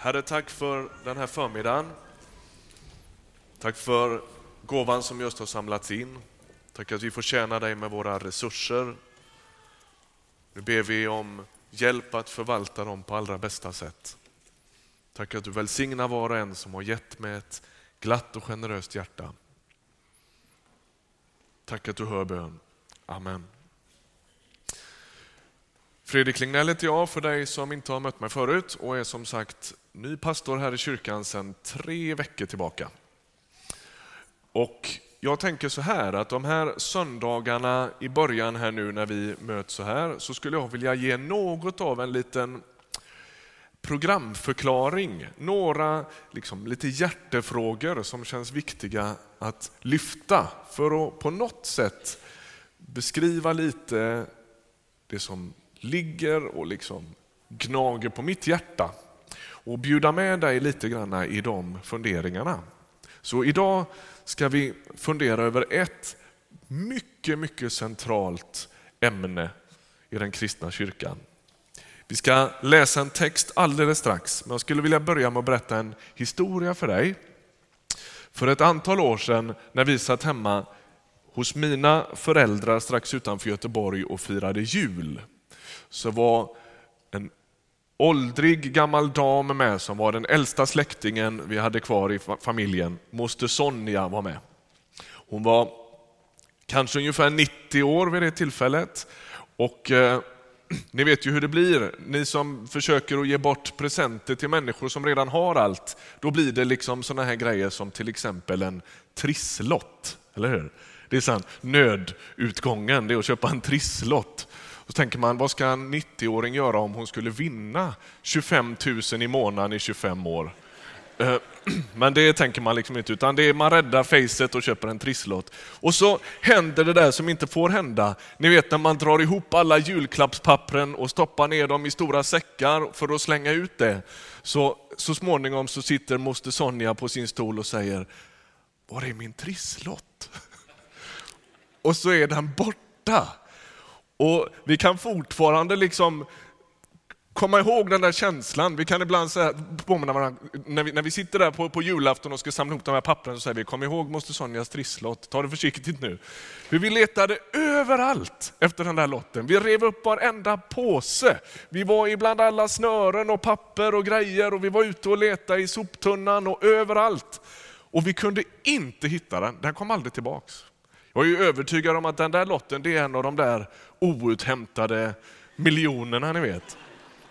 Herre, tack för den här förmiddagen. Tack för gåvan som just har samlats in. Tack att vi får tjäna dig med våra resurser. Nu ber vi om hjälp att förvalta dem på allra bästa sätt. Tack att du välsignar var och en som har gett med ett glatt och generöst hjärta. Tack att du hör bön. Amen. Fredrik Lignell heter jag för dig som inte har mött mig förut och är som sagt ny pastor här i kyrkan sedan tre veckor tillbaka. Och jag tänker så här att de här söndagarna i början här nu när vi möts så här så skulle jag vilja ge något av en liten programförklaring. Några liksom, lite hjärtefrågor som känns viktiga att lyfta för att på något sätt beskriva lite det som ligger och liksom gnager på mitt hjärta och bjuda med dig lite grann i de funderingarna. Så idag ska vi fundera över ett mycket, mycket centralt ämne i den kristna kyrkan. Vi ska läsa en text alldeles strax, men jag skulle vilja börja med att berätta en historia för dig. För ett antal år sedan när vi satt hemma hos mina föräldrar strax utanför Göteborg och firade jul, så var åldrig gammal dam med som var den äldsta släktingen vi hade kvar i familjen. Moster Sonja var med. Hon var kanske ungefär 90 år vid det tillfället. Och eh, Ni vet ju hur det blir, ni som försöker att ge bort presenter till människor som redan har allt. Då blir det liksom sådana här grejer som till exempel en trisslott, eller hur? Det är sån nödutgången, det är att köpa en trisslott. Så tänker man, vad ska en 90-åring göra om hon skulle vinna 25 000 i månaden i 25 år? Eh, men det tänker man liksom inte, utan det är man räddar facet och köper en trisslott. Och så händer det där som inte får hända. Ni vet när man drar ihop alla julklappspappren och stoppar ner dem i stora säckar för att slänga ut det. Så, så småningom så sitter moster Sonja på sin stol och säger, var är min trisslott? Och så är den borta. Och vi kan fortfarande liksom komma ihåg den där känslan. Vi kan ibland säga, påminna varandra, när vi, när vi sitter där på, på julafton och ska samla ihop de här pappren så säger vi, kom ihåg moster Sonjas trisslott, ta det försiktigt nu. För vi letade överallt efter den där lotten. Vi rev upp varenda påse. Vi var ibland alla snören och papper och grejer och vi var ute och letade i soptunnan och överallt. Och vi kunde inte hitta den, den kom aldrig tillbaks. Jag är ju övertygad om att den där lotten det är en av de där outhämtade miljonerna ni vet.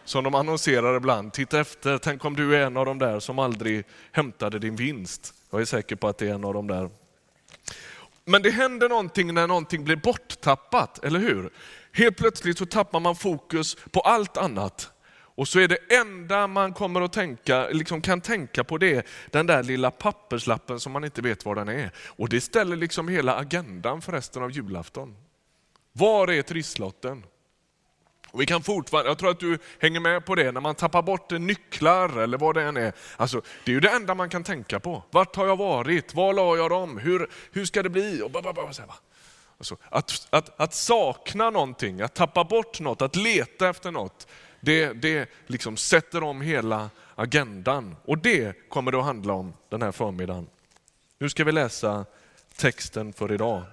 Som de annonserar ibland. Titta efter, tänk om du är en av de där som aldrig hämtade din vinst. Jag är säker på att det är en av de där. Men det händer någonting när någonting blir borttappat, eller hur? Helt plötsligt så tappar man fokus på allt annat. Och så är det enda man kommer att tänka, liksom kan tänka på det den där lilla papperslappen som man inte vet var den är. Och det ställer liksom hela agendan för resten av julafton. Var är trisslotten? Och vi kan fortfarande, jag tror att du hänger med på det, när man tappar bort nycklar eller vad det än är. Alltså, det är ju det enda man kan tänka på. Vart har jag varit? Var la jag dem? Hur, hur ska det bli? Och bara, så här, alltså, att, att, att sakna någonting, att tappa bort något, att leta efter något, det, det liksom sätter om hela agendan. Och det kommer det att handla om den här förmiddagen. Nu ska vi läsa texten för idag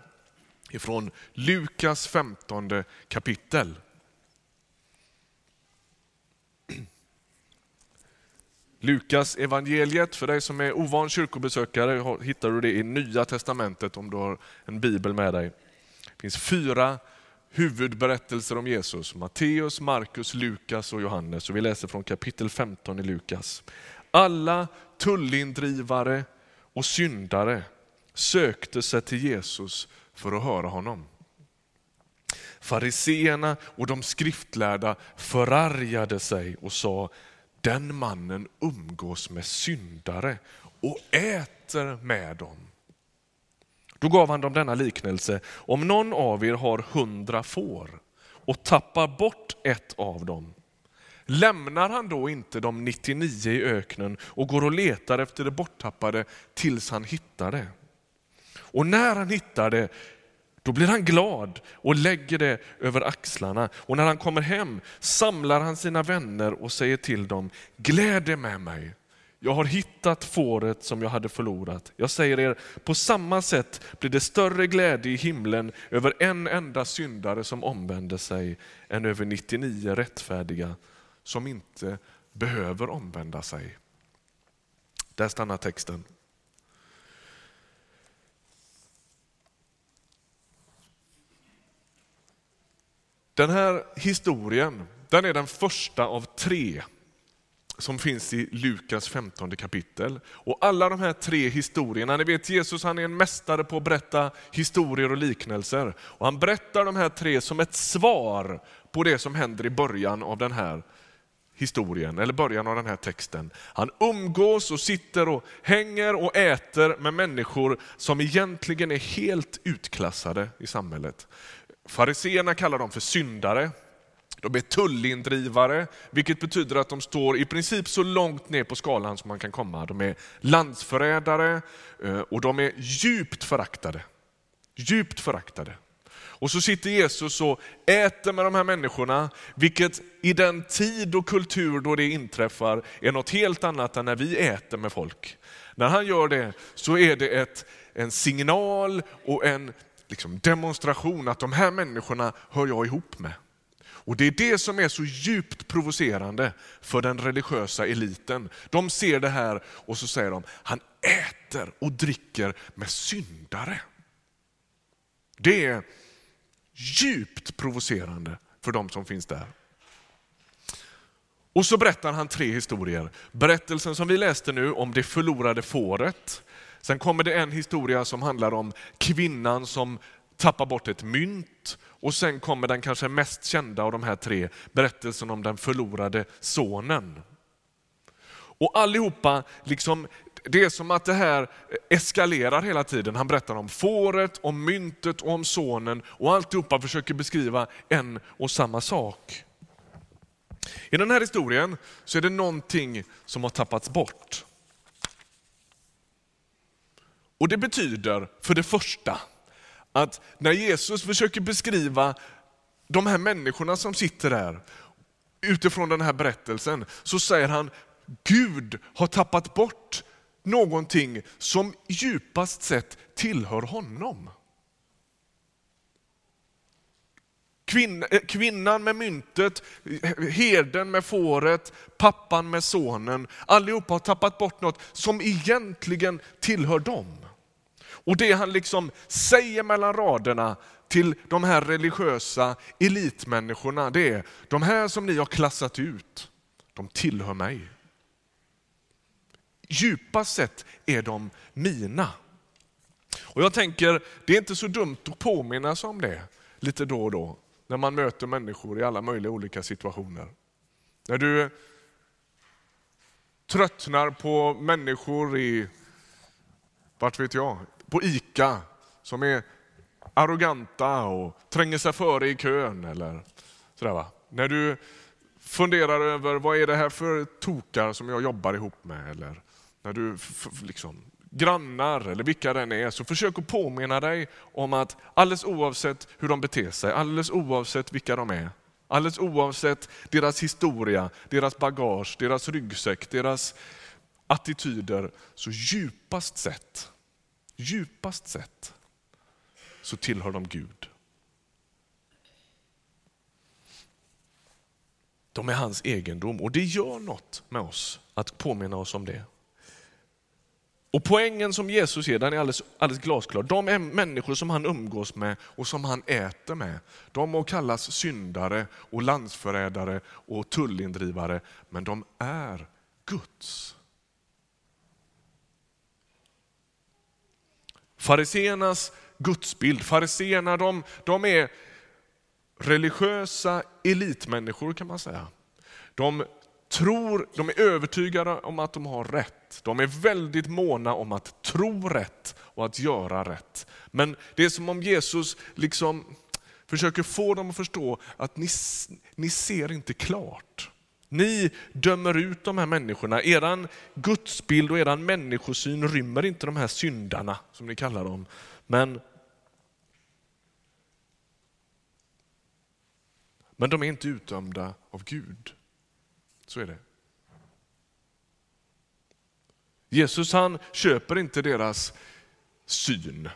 ifrån Lukas 15 kapitel. Lukas evangeliet, för dig som är ovan kyrkobesökare hittar du det i Nya Testamentet om du har en bibel med dig. Det finns fyra huvudberättelser om Jesus. Matteus, Markus, Lukas och Johannes. Och vi läser från kapitel 15 i Lukas. Alla tullindrivare och syndare sökte sig till Jesus för att höra honom. Fariseerna och de skriftlärda förargade sig och sa, den mannen umgås med syndare och äter med dem. Då gav han dem denna liknelse. Om någon av er har hundra får och tappar bort ett av dem, lämnar han då inte de 99 i öknen och går och letar efter det borttappade tills han hittar det? Och när han hittar det, Då blir han glad och lägger det över axlarna. Och när han kommer hem samlar han sina vänner och säger till dem, gläd er med mig. Jag har hittat fåret som jag hade förlorat. Jag säger er, på samma sätt blir det större glädje i himlen över en enda syndare som omvänder sig än över 99 rättfärdiga som inte behöver omvända sig. Där stannar texten. Den här historien den är den första av tre som finns i Lukas 15 kapitel. Och alla de här tre historierna, ni vet Jesus han är en mästare på att berätta historier och liknelser. Och han berättar de här tre som ett svar på det som händer i början av den här historien, eller början av den här texten. Han umgås och sitter och hänger och äter med människor som egentligen är helt utklassade i samhället. Fariseerna kallar dem för syndare. De är tullindrivare, vilket betyder att de står i princip så långt ner på skalan som man kan komma. De är landsförrädare eh, och de är djupt föraktade. Djupt föraktade. Och så sitter Jesus och äter med de här människorna, vilket i den tid och kultur då det inträffar är något helt annat än när vi äter med folk. När han gör det så är det ett, en signal och en liksom demonstration att de här människorna hör jag ihop med. Och Det är det som är så djupt provocerande för den religiösa eliten. De ser det här och så säger de, han äter och dricker med syndare. Det är djupt provocerande för de som finns där. Och så berättar han tre historier. Berättelsen som vi läste nu om det förlorade fåret. Sen kommer det en historia som handlar om kvinnan som tappar bort ett mynt. Och sen kommer den kanske mest kända av de här tre, berättelsen om den förlorade sonen. Och allihopa, liksom, det är som att det här eskalerar hela tiden. Han berättar om fåret, om myntet och om sonen och alltihopa försöker beskriva en och samma sak. I den här historien så är det någonting som har tappats bort. Och Det betyder för det första att när Jesus försöker beskriva de här människorna som sitter där utifrån den här berättelsen så säger han Gud har tappat bort någonting som djupast sett tillhör honom. Eh, kvinnan med myntet, herden med fåret, pappan med sonen. Allihopa har tappat bort något som egentligen tillhör dem. Och det han liksom säger mellan raderna till de här religiösa elitmänniskorna, det är de här som ni har klassat ut, de tillhör mig. Djupast sett är de mina. Och jag tänker, det är inte så dumt att påminna sig om det lite då och då, när man möter människor i alla möjliga olika situationer. När du tröttnar på människor i, vart vet jag, på ICA som är arroganta och tränger sig före i kön. Eller sådär va? När du funderar över vad är det här för tokar som jag jobbar ihop med. Eller när du liksom, grannar eller vilka den är, så försök att påminna dig om att alldeles oavsett hur de beter sig, alldeles oavsett vilka de är, alldeles oavsett deras historia, deras bagage, deras ryggsäck, deras attityder, så djupast sett Djupast sett så tillhör de Gud. De är hans egendom och det gör något med oss att påminna oss om det. Och Poängen som Jesus ger den är alldeles, alldeles glasklar. De är människor som han umgås med och som han äter med. De må kallas syndare och landsförrädare och tullindrivare, men de är Guds. Fariseernas gudsbild, fariseerna de, de är religiösa elitmänniskor kan man säga. De tror, de är övertygade om att de har rätt. De är väldigt måna om att tro rätt och att göra rätt. Men det är som om Jesus liksom försöker få dem att förstå att ni, ni ser inte klart. Ni dömer ut de här människorna. Er gudsbild och er människosyn rymmer inte de här syndarna, som ni kallar dem. Men Men de är inte utdömda av Gud. Så är det. Jesus han köper inte deras syn.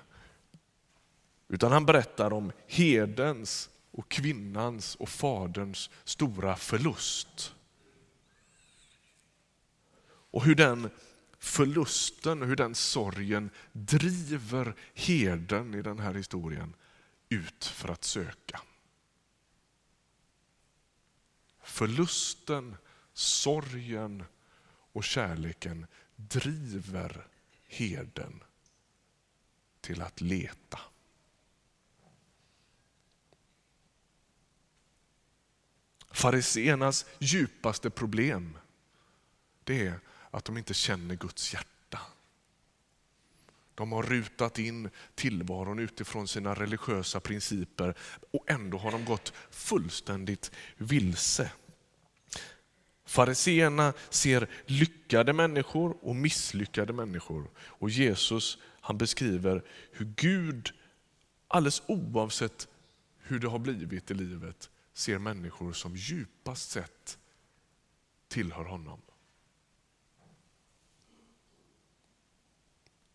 Utan han berättar om hedens och kvinnans och faderns stora förlust. Och hur den förlusten och hur den sorgen driver herden i den här historien ut för att söka. Förlusten, sorgen och kärleken driver herden till att leta. Fariseernas djupaste problem det är att de inte känner Guds hjärta. De har rutat in tillvaron utifrån sina religiösa principer och ändå har de gått fullständigt vilse. Fariseerna ser lyckade människor och misslyckade människor. Och Jesus han beskriver hur Gud, alldeles oavsett hur det har blivit i livet, ser människor som djupast sett tillhör honom.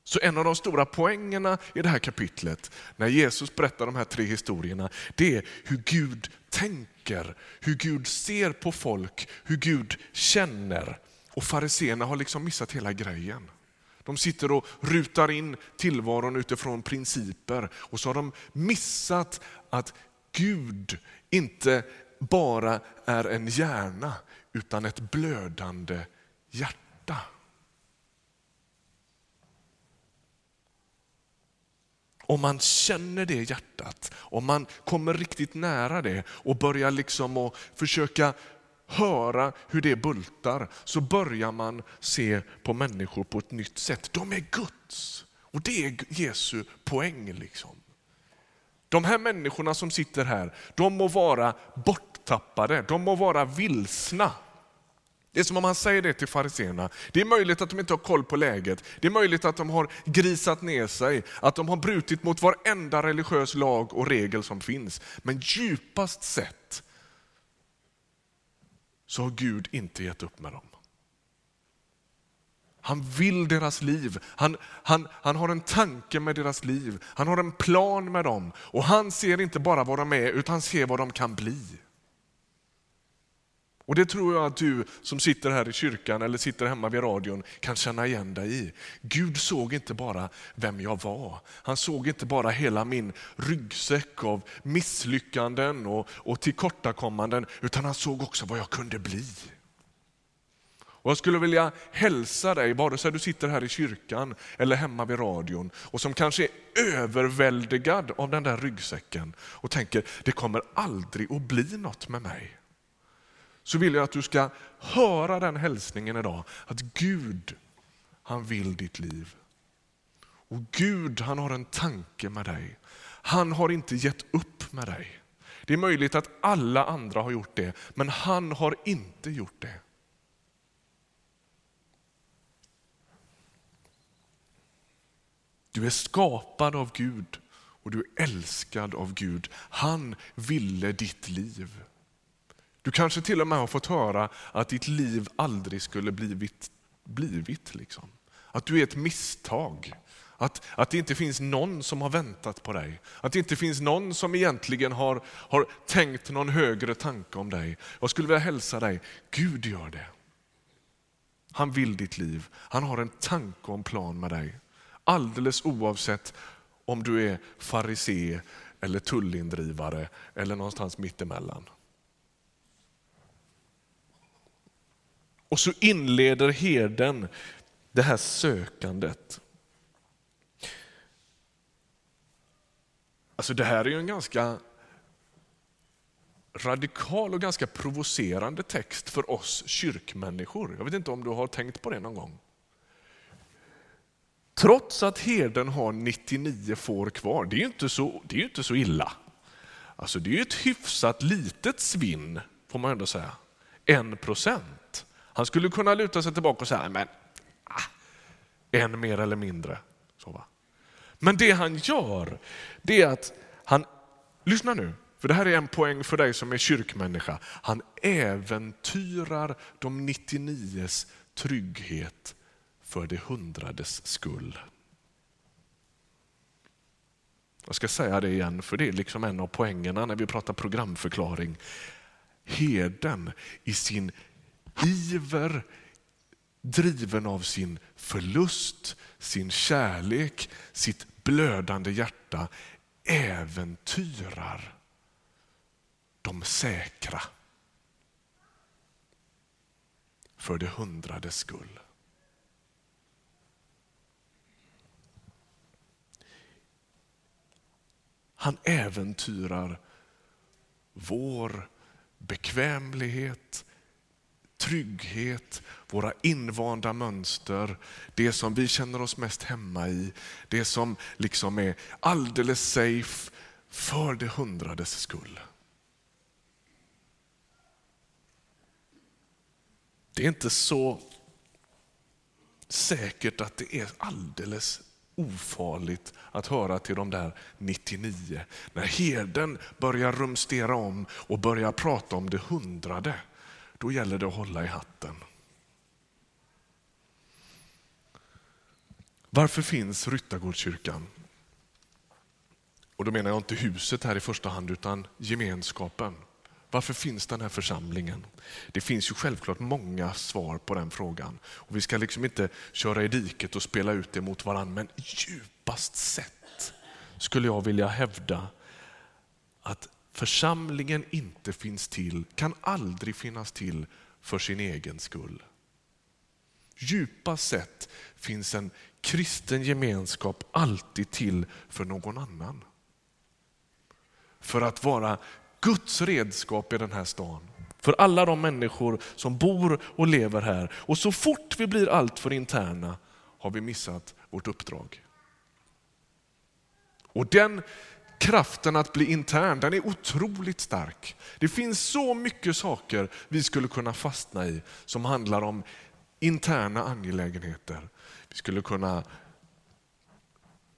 Så en av de stora poängerna i det här kapitlet, när Jesus berättar de här tre historierna, det är hur Gud tänker, hur Gud ser på folk, hur Gud känner. Och fariseerna har liksom missat hela grejen. De sitter och rutar in tillvaron utifrån principer och så har de missat att Gud inte bara är en hjärna utan ett blödande hjärta. Om man känner det hjärtat, om man kommer riktigt nära det och börjar liksom att försöka höra hur det bultar, så börjar man se på människor på ett nytt sätt. De är Guds och det är Jesu poäng. Liksom. De här människorna som sitter här, de må vara borttappade, de må vara vilsna. Det är som om han säger det till fariséerna. Det är möjligt att de inte har koll på läget. Det är möjligt att de har grisat ner sig, att de har brutit mot varenda religiös lag och regel som finns. Men djupast sett så har Gud inte gett upp med dem. Han vill deras liv. Han, han, han har en tanke med deras liv. Han har en plan med dem. Och han ser inte bara vad de är, utan han ser vad de kan bli. Och Det tror jag att du som sitter här i kyrkan eller sitter hemma vid radion kan känna igen dig i. Gud såg inte bara vem jag var. Han såg inte bara hela min ryggsäck av misslyckanden och, och tillkortakommanden, utan han såg också vad jag kunde bli. Och jag skulle vilja hälsa dig, vare sig du sitter här i kyrkan eller hemma vid radion och som kanske är överväldigad av den där ryggsäcken och tänker, det kommer aldrig att bli något med mig så vill jag att du ska höra den hälsningen idag. Att Gud, han vill ditt liv. Och Gud, han har en tanke med dig. Han har inte gett upp med dig. Det är möjligt att alla andra har gjort det, men han har inte gjort det. Du är skapad av Gud och du är älskad av Gud. Han ville ditt liv. Du kanske till och med har fått höra att ditt liv aldrig skulle blivit, blivit liksom. Att du är ett misstag. Att, att det inte finns någon som har väntat på dig. Att det inte finns någon som egentligen har, har tänkt någon högre tanke om dig. Jag skulle vilja hälsa dig, Gud gör det. Han vill ditt liv. Han har en tanke och en plan med dig. Alldeles oavsett om du är farisé eller tullindrivare eller någonstans mittemellan. Och så inleder herden det här sökandet. Alltså det här är ju en ganska radikal och ganska provocerande text för oss kyrkmänniskor. Jag vet inte om du har tänkt på det någon gång. Trots att herden har 99 får kvar, det är ju inte så, det är inte så illa. Alltså det är ett hyfsat litet svinn, får man ändå säga. En procent. Han skulle kunna luta sig tillbaka och säga, men ah, en mer eller mindre. Så va? Men det han gör, det är att han, lyssna nu, För det här är en poäng för dig som är kyrkmänniska. Han äventyrar de 99s trygghet för det hundrades skull. Jag ska säga det igen, för det är liksom en av poängerna när vi pratar programförklaring. Heden i sin iver, driven av sin förlust, sin kärlek, sitt blödande hjärta äventyrar de säkra för det hundrades skull. Han äventyrar vår bekvämlighet, trygghet, våra invanda mönster, det som vi känner oss mest hemma i, det som liksom är alldeles safe för det hundrades skull. Det är inte så säkert att det är alldeles ofarligt att höra till de där 99. När herden börjar rumstera om och börjar prata om det hundrade, då gäller det att hålla i hatten. Varför finns Ryttargårdskyrkan? Och då menar jag inte huset här i första hand, utan gemenskapen. Varför finns den här församlingen? Det finns ju självklart många svar på den frågan. Och vi ska liksom inte köra i diket och spela ut det mot varandra, men djupast sett skulle jag vilja hävda att församlingen inte finns till, kan aldrig finnas till för sin egen skull. Djupast sett finns en kristen gemenskap alltid till för någon annan. För att vara Guds redskap i den här stan. För alla de människor som bor och lever här. Och så fort vi blir alltför interna har vi missat vårt uppdrag. Och den kraften att bli intern, den är otroligt stark. Det finns så mycket saker vi skulle kunna fastna i som handlar om interna angelägenheter. Vi skulle kunna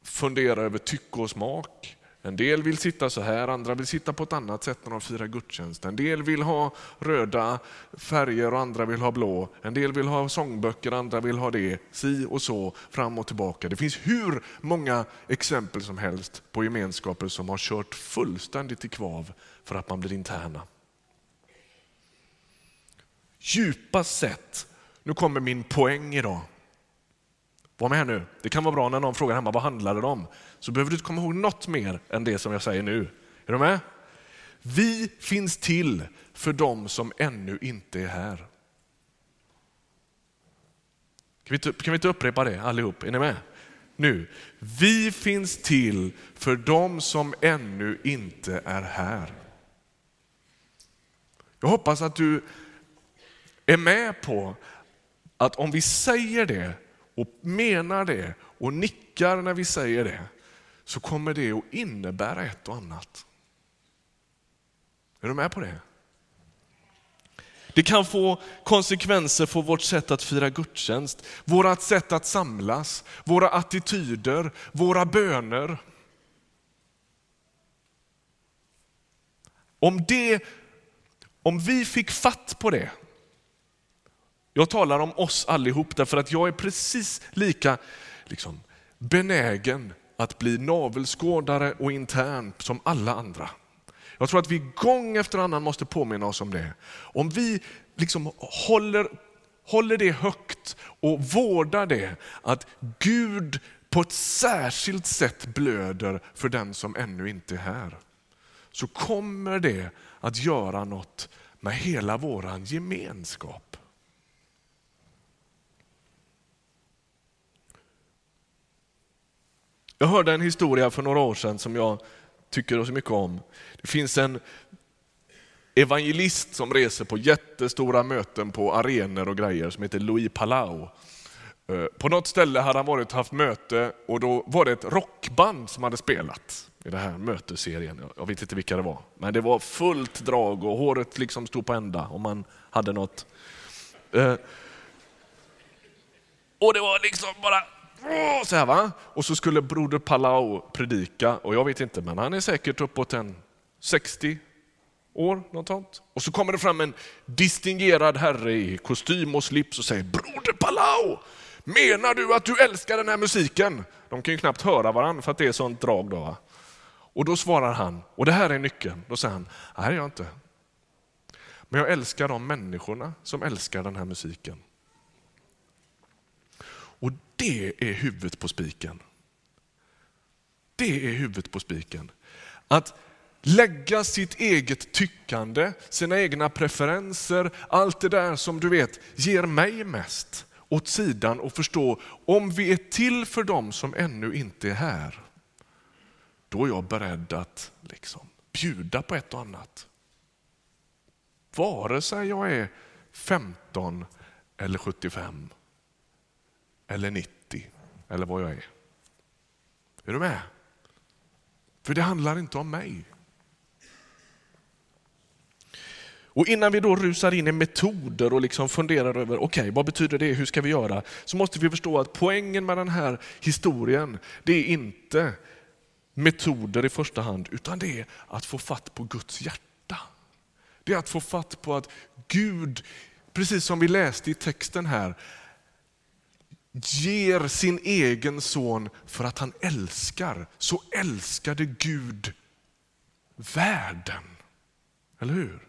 fundera över tycke och smak. En del vill sitta så här, andra vill sitta på ett annat sätt när de firar gudstjänst. En del vill ha röda färger och andra vill ha blå. En del vill ha sångböcker, andra vill ha det. Si och så, fram och tillbaka. Det finns hur många exempel som helst på gemenskaper som har kört fullständigt i kvav för att man blir interna. Djupast sett, nu kommer min poäng idag. Var med här nu. Det kan vara bra när någon frågar hemma vad handlar det om? Så behöver du inte komma ihåg något mer än det som jag säger nu. Är du med? Vi finns till för dem som ännu inte är här. Kan vi, inte, kan vi inte upprepa det allihop? Är ni med? Nu. Vi finns till för dem som ännu inte är här. Jag hoppas att du är med på att om vi säger det och menar det och nickar när vi säger det, så kommer det att innebära ett och annat. Är du med på det? Det kan få konsekvenser för vårt sätt att fira gudstjänst, vårt sätt att samlas, våra attityder, våra böner. Om, det, om vi fick fatt på det, jag talar om oss allihop därför att jag är precis lika liksom, benägen att bli navelskådare och intern som alla andra. Jag tror att vi gång efter annan måste påminna oss om det. Om vi liksom håller, håller det högt och vårdar det, att Gud på ett särskilt sätt blöder för den som ännu inte är här. Så kommer det att göra något med hela våran gemenskap. Jag hörde en historia för några år sedan som jag tycker så mycket om. Det finns en evangelist som reser på jättestora möten på arenor och grejer som heter Louis Palau. Eh, på något ställe hade han varit och haft möte och då var det ett rockband som hade spelat i den här mötesserien. Jag vet inte vilka det var, men det var fullt drag och håret liksom stod på ända om man hade något. Eh, och det var liksom bara så här va. Och så skulle broder Palau predika och jag vet inte, men han är säkert uppåt en 60 år, något sånt. Och så kommer det fram en distingerad herre i kostym och slips och säger Broder Palau, menar du att du älskar den här musiken? De kan ju knappt höra varandra för att det är sånt drag. Då, va? Och då svarar han, och det här är nyckeln, då säger han, nej det gör jag inte. Men jag älskar de människorna som älskar den här musiken. Och det är huvudet på spiken. Det är huvudet på spiken. Att lägga sitt eget tyckande, sina egna preferenser, allt det där som du vet ger mig mest åt sidan och förstå om vi är till för dem som ännu inte är här, då är jag beredd att liksom bjuda på ett och annat. Vare sig jag är 15 eller 75 eller 90 eller vad jag är. Är du med? För det handlar inte om mig. Och innan vi då rusar in i metoder och liksom funderar över, okej, okay, vad betyder det, hur ska vi göra? Så måste vi förstå att poängen med den här historien, det är inte metoder i första hand, utan det är att få fatt på Guds hjärta. Det är att få fatt på att Gud, precis som vi läste i texten här, ger sin egen son för att han älskar. Så älskade Gud världen. Eller hur?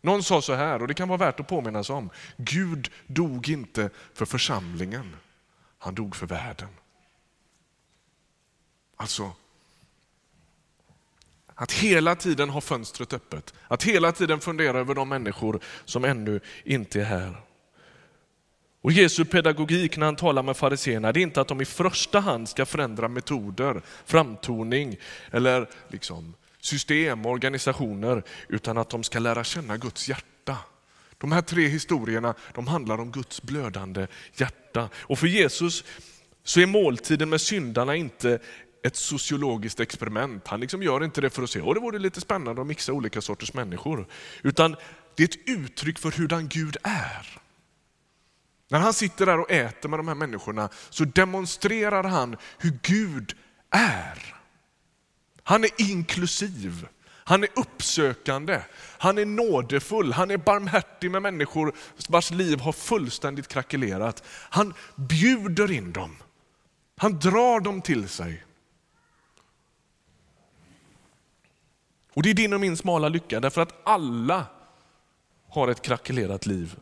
Någon sa så här, och det kan vara värt att påminna sig om. Gud dog inte för församlingen, han dog för världen. Alltså, att hela tiden ha fönstret öppet, att hela tiden fundera över de människor som ännu inte är här. Och Jesu pedagogik när han talar med fariséerna, det är inte att de i första hand ska förändra metoder, framtoning eller liksom system, organisationer, utan att de ska lära känna Guds hjärta. De här tre historierna de handlar om Guds blödande hjärta. Och för Jesus så är måltiden med syndarna inte ett sociologiskt experiment. Han liksom gör inte det för att se, och det vore lite spännande att mixa olika sorters människor. Utan det är ett uttryck för hurdan Gud är. När han sitter där och äter med de här människorna så demonstrerar han hur Gud är. Han är inklusiv, han är uppsökande, han är nådefull, han är barmhärtig med människor vars liv har fullständigt krackelerat. Han bjuder in dem, han drar dem till sig. Och Det är din och min smala lycka, därför att alla har ett krackelerat liv.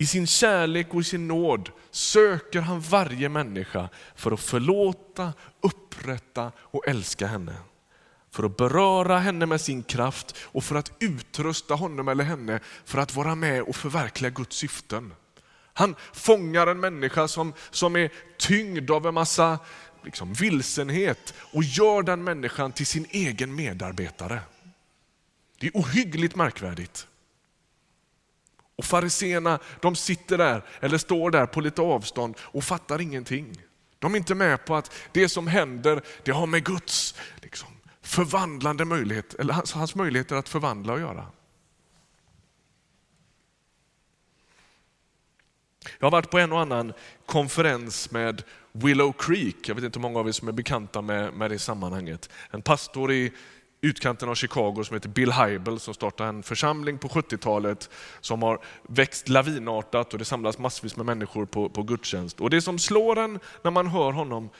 I sin kärlek och i sin nåd söker han varje människa för att förlåta, upprätta och älska henne. För att beröra henne med sin kraft och för att utrusta honom eller henne för att vara med och förverkliga Guds syften. Han fångar en människa som, som är tyngd av en massa liksom, vilsenhet och gör den människan till sin egen medarbetare. Det är ohyggligt märkvärdigt. Och fariseerna de sitter där, eller står där på lite avstånd och fattar ingenting. De är inte med på att det som händer, det har med Guds liksom, förvandlande möjlighet, eller hans, hans möjligheter att förvandla att göra. Jag har varit på en och annan konferens med Willow Creek. Jag vet inte hur många av er som är bekanta med, med det sammanhanget. En pastor i utkanten av Chicago som heter Bill Hybel som startade en församling på 70-talet som har växt lavinartat och det samlas massvis med människor på, på gudstjänst. Och det som slår en när man hör honom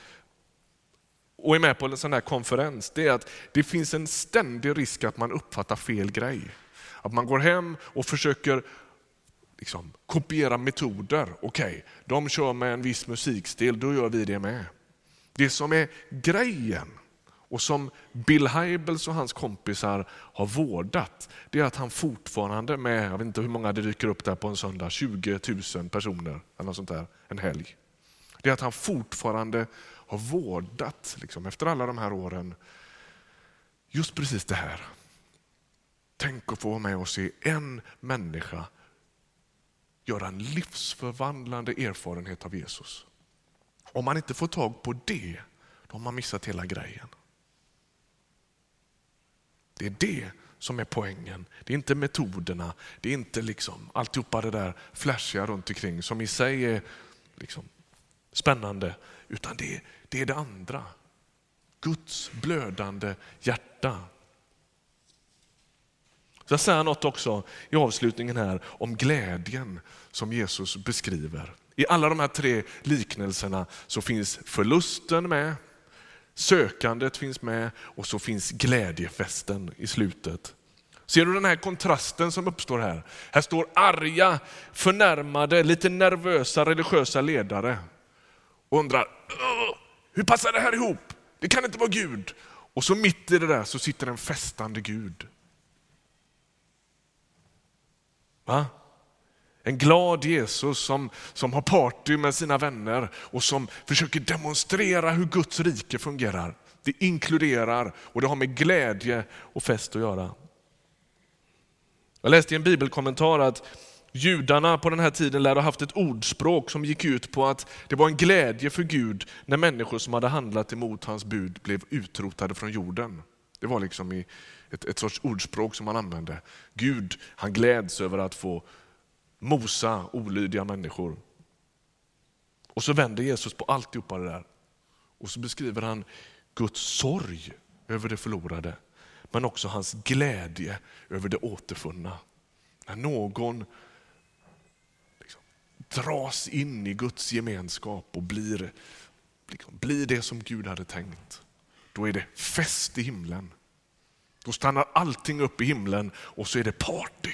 och är med på en sån här konferens, det är att det finns en ständig risk att man uppfattar fel grej. Att man går hem och försöker liksom, kopiera metoder. Okej, okay, de kör med en viss musikstil, då gör vi det med. Det som är grejen och som Bill Hybels och hans kompisar har vårdat, det är att han fortfarande med, jag vet inte hur många det dyker upp där på en söndag, 20 000 personer eller något sånt där, en helg. Det är att han fortfarande har vårdat, liksom, efter alla de här åren, just precis det här. Tänk att få vara med och se en människa göra en livsförvandlande erfarenhet av Jesus. Om man inte får tag på det, då har man missat hela grejen. Det är det som är poängen. Det är inte metoderna, det är inte liksom alltihopa det där flashiga runt omkring som i sig är liksom spännande, utan det, det är det andra. Guds blödande hjärta. Så jag säger något också i avslutningen här om glädjen som Jesus beskriver. I alla de här tre liknelserna så finns förlusten med, sökandet finns med och så finns glädjefesten i slutet. Ser du den här kontrasten som uppstår här? Här står arga, förnärmade, lite nervösa religiösa ledare och undrar, hur passar det här ihop? Det kan inte vara Gud. Och så mitt i det där så sitter en festande Gud. Va? En glad Jesus som, som har party med sina vänner och som försöker demonstrera hur Guds rike fungerar. Det inkluderar och det har med glädje och fest att göra. Jag läste i en bibelkommentar att judarna på den här tiden lär ha haft ett ordspråk som gick ut på att det var en glädje för Gud när människor som hade handlat emot hans bud blev utrotade från jorden. Det var liksom ett, ett sorts ordspråk som man använde. Gud han gläds över att få mosa olydiga människor. Och så vänder Jesus på alltihopa det där. Och så beskriver han Guds sorg över det förlorade, men också hans glädje över det återfunna. När någon liksom dras in i Guds gemenskap och blir, liksom, blir det som Gud hade tänkt, då är det fest i himlen. Då stannar allting upp i himlen och så är det party.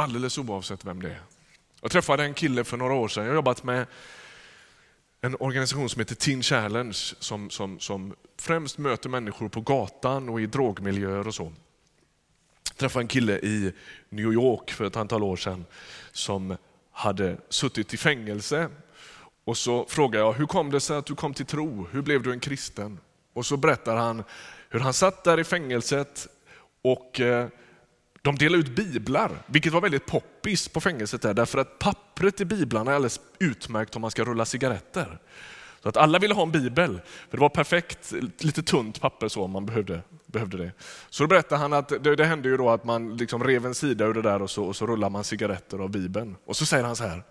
Alldeles oavsett vem det är. Jag träffade en kille för några år sedan, jag har jobbat med en organisation som heter Teen Challenge som, som, som främst möter människor på gatan och i drogmiljöer och så. Jag träffade en kille i New York för ett antal år sedan som hade suttit i fängelse och så frågade jag, hur kom det sig att du kom till tro? Hur blev du en kristen? Och så berättar han hur han satt där i fängelset och eh, de delade ut biblar, vilket var väldigt poppis på fängelset där, därför att pappret i biblarna är alldeles utmärkt om man ska rulla cigaretter. Så att alla ville ha en bibel, för det var perfekt, lite tunt papper så om man behövde, behövde det. Så då berättade han att det, det hände ju då att man liksom rev en sida ur det där och så, och så rullar man cigaretter av bibeln. Och så säger han så här,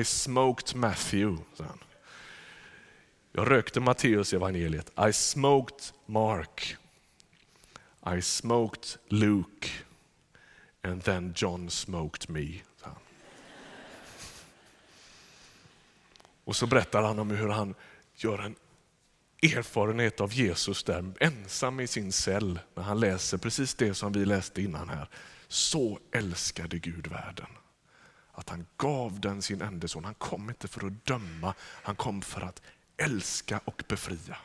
i smoked Matthew. Så han. Jag rökte Matteus evangeliet. I smoked Mark. I smoked Luke. And then John smoked me. Och så berättar han om hur han gör en erfarenhet av Jesus där, ensam i sin cell, när han läser precis det som vi läste innan här. Så älskade Gud världen att han gav den sin enda son. Han kom inte för att döma, han kom för att älska och befria.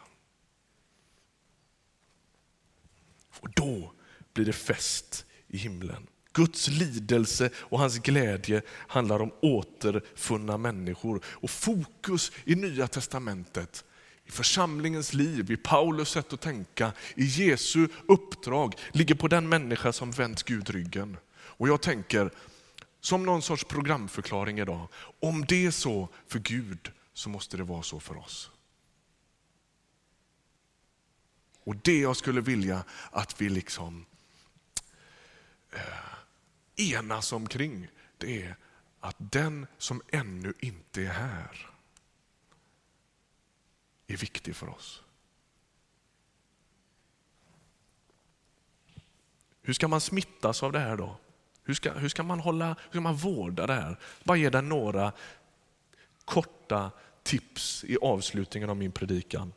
Och då blir det fest i himlen. Guds lidelse och hans glädje handlar om återfunna människor. Och fokus i Nya Testamentet, i församlingens liv, i Paulus sätt att tänka, i Jesu uppdrag ligger på den människa som vänt Gud ryggen. Och jag tänker, som någon sorts programförklaring idag. Om det är så för Gud så måste det vara så för oss. Och det jag skulle vilja att vi liksom eh, enas omkring, det är att den som ännu inte är här är viktig för oss. Hur ska man smittas av det här då? Hur ska, hur ska man hålla, hur ska man vårda det här? Bara ge dig några korta tips i avslutningen av min predikan.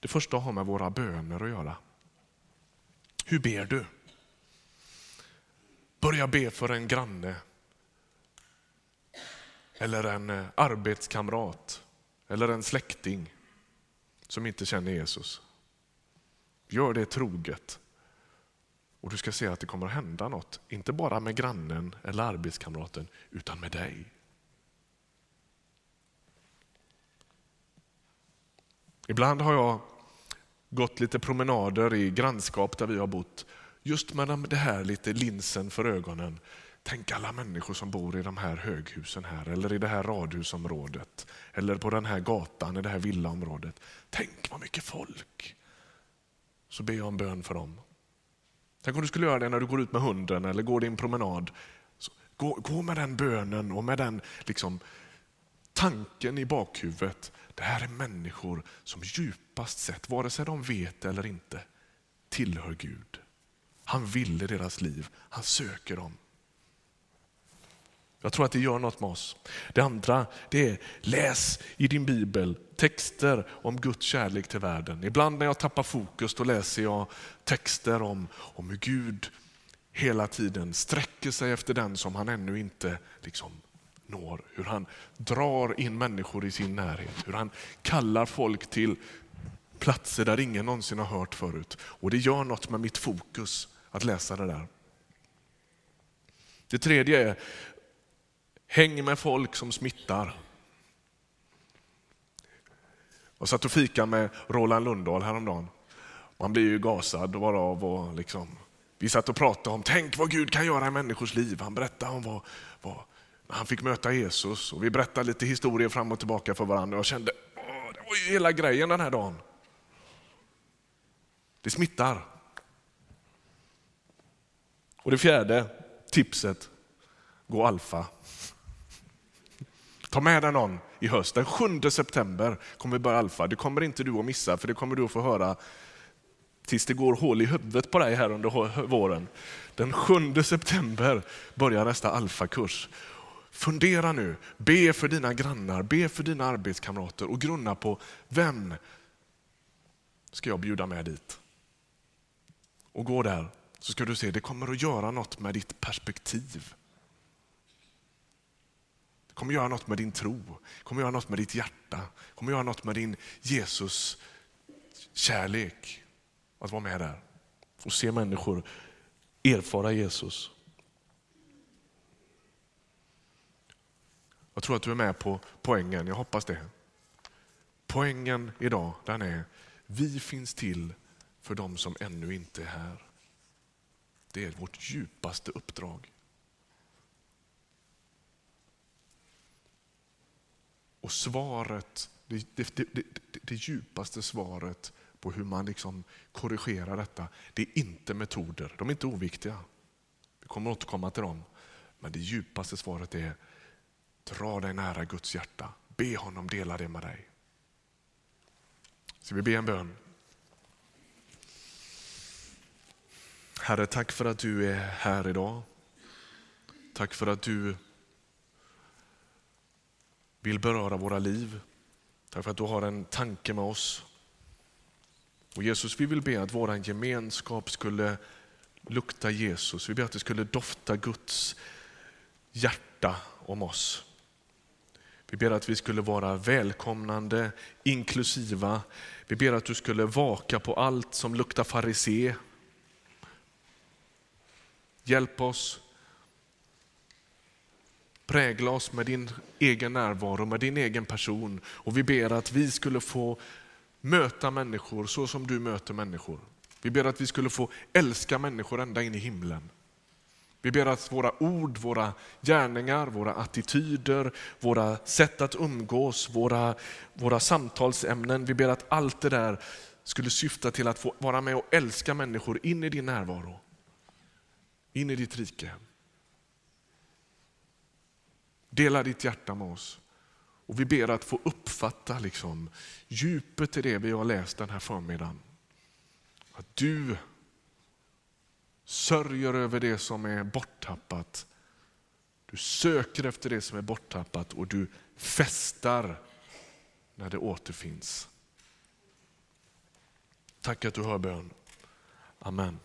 Det första har med våra böner att göra. Hur ber du? Börja be för en granne. Eller en eh, arbetskamrat. Eller en släkting som inte känner Jesus. Gör det troget. Och du ska se att det kommer att hända något, inte bara med grannen eller arbetskamraten, utan med dig. Ibland har jag gått lite promenader i grannskap där vi har bott, just med det här lite linsen för ögonen. Tänk alla människor som bor i de här höghusen här, eller i det här radhusområdet, eller på den här gatan, i det här villaområdet. Tänk vad mycket folk! Så ber jag en bön för dem. Tänk om du skulle göra det när du går ut med hunden eller går din promenad. Så gå, gå med den bönen och med den liksom, tanken i bakhuvudet. Det här är människor som djupast sett, vare sig de vet eller inte, tillhör Gud. Han ville deras liv, han söker dem. Jag tror att det gör något med oss. Det andra det är läs i din bibel texter om Guds kärlek till världen. Ibland när jag tappar fokus då läser jag texter om, om hur Gud hela tiden sträcker sig efter den som han ännu inte liksom når. Hur han drar in människor i sin närhet, hur han kallar folk till platser där ingen någonsin har hört förut. Och det gör något med mitt fokus att läsa det där. Det tredje är Häng med folk som smittar. Jag satt och fika med Roland Lundahl häromdagen. Man blir ju gasad varav och liksom, vi satt och pratade om, tänk vad Gud kan göra i människors liv. Han berättade om vad, vad han fick möta Jesus och vi berättade lite historier fram och tillbaka för varandra. Jag kände, åh, det var ju hela grejen den här dagen. Det smittar. Och det fjärde tipset, gå alfa. Ta med dig någon i höst. Den 7 september kommer vi börja Alfa. Det kommer inte du att missa, för det kommer du att få höra tills det går hål i huvudet på dig här under våren. Den 7 september börjar nästa alfakurs. Fundera nu, be för dina grannar, be för dina arbetskamrater och grunna på vem ska jag bjuda med dit? Och gå där så ska du se, det kommer att göra något med ditt perspektiv. Det kommer att göra något med din tro, det kommer att göra något med ditt hjärta, det kommer att göra något med din Jesus kärlek. Att vara med där och se människor erfara Jesus. Jag tror att du är med på poängen, jag hoppas det. Poängen idag den är, vi finns till för de som ännu inte är här. Det är vårt djupaste uppdrag. Och svaret, det, det, det, det, djupaste svaret på hur man liksom korrigerar detta, det är inte metoder. De är inte oviktiga. Vi kommer återkomma till dem. Men det djupaste svaret är, dra dig nära Guds hjärta. Be honom dela det med dig. Ska vi be en bön? Herre, tack för att du är här idag. Tack för att du vill beröra våra liv. Tack för att du har en tanke med oss. Och Jesus, vi vill be att vår gemenskap skulle lukta Jesus. Vi ber att det skulle dofta Guds hjärta om oss. Vi ber att vi skulle vara välkomnande, inklusiva. Vi ber att du skulle vaka på allt som luktar farisé. Hjälp oss Prägla oss med din egen närvaro, med din egen person. Och vi ber att vi skulle få möta människor så som du möter människor. Vi ber att vi skulle få älska människor ända in i himlen. Vi ber att våra ord, våra gärningar, våra attityder, våra sätt att umgås, våra, våra samtalsämnen, vi ber att allt det där skulle syfta till att få vara med och älska människor in i din närvaro. In i ditt rike. Dela ditt hjärta med oss. Och Vi ber att få uppfatta liksom djupet i det vi har läst den här förmiddagen. Att du sörjer över det som är borttappat. Du söker efter det som är borttappat och du festar när det återfinns. Tack att du hör bön. Amen.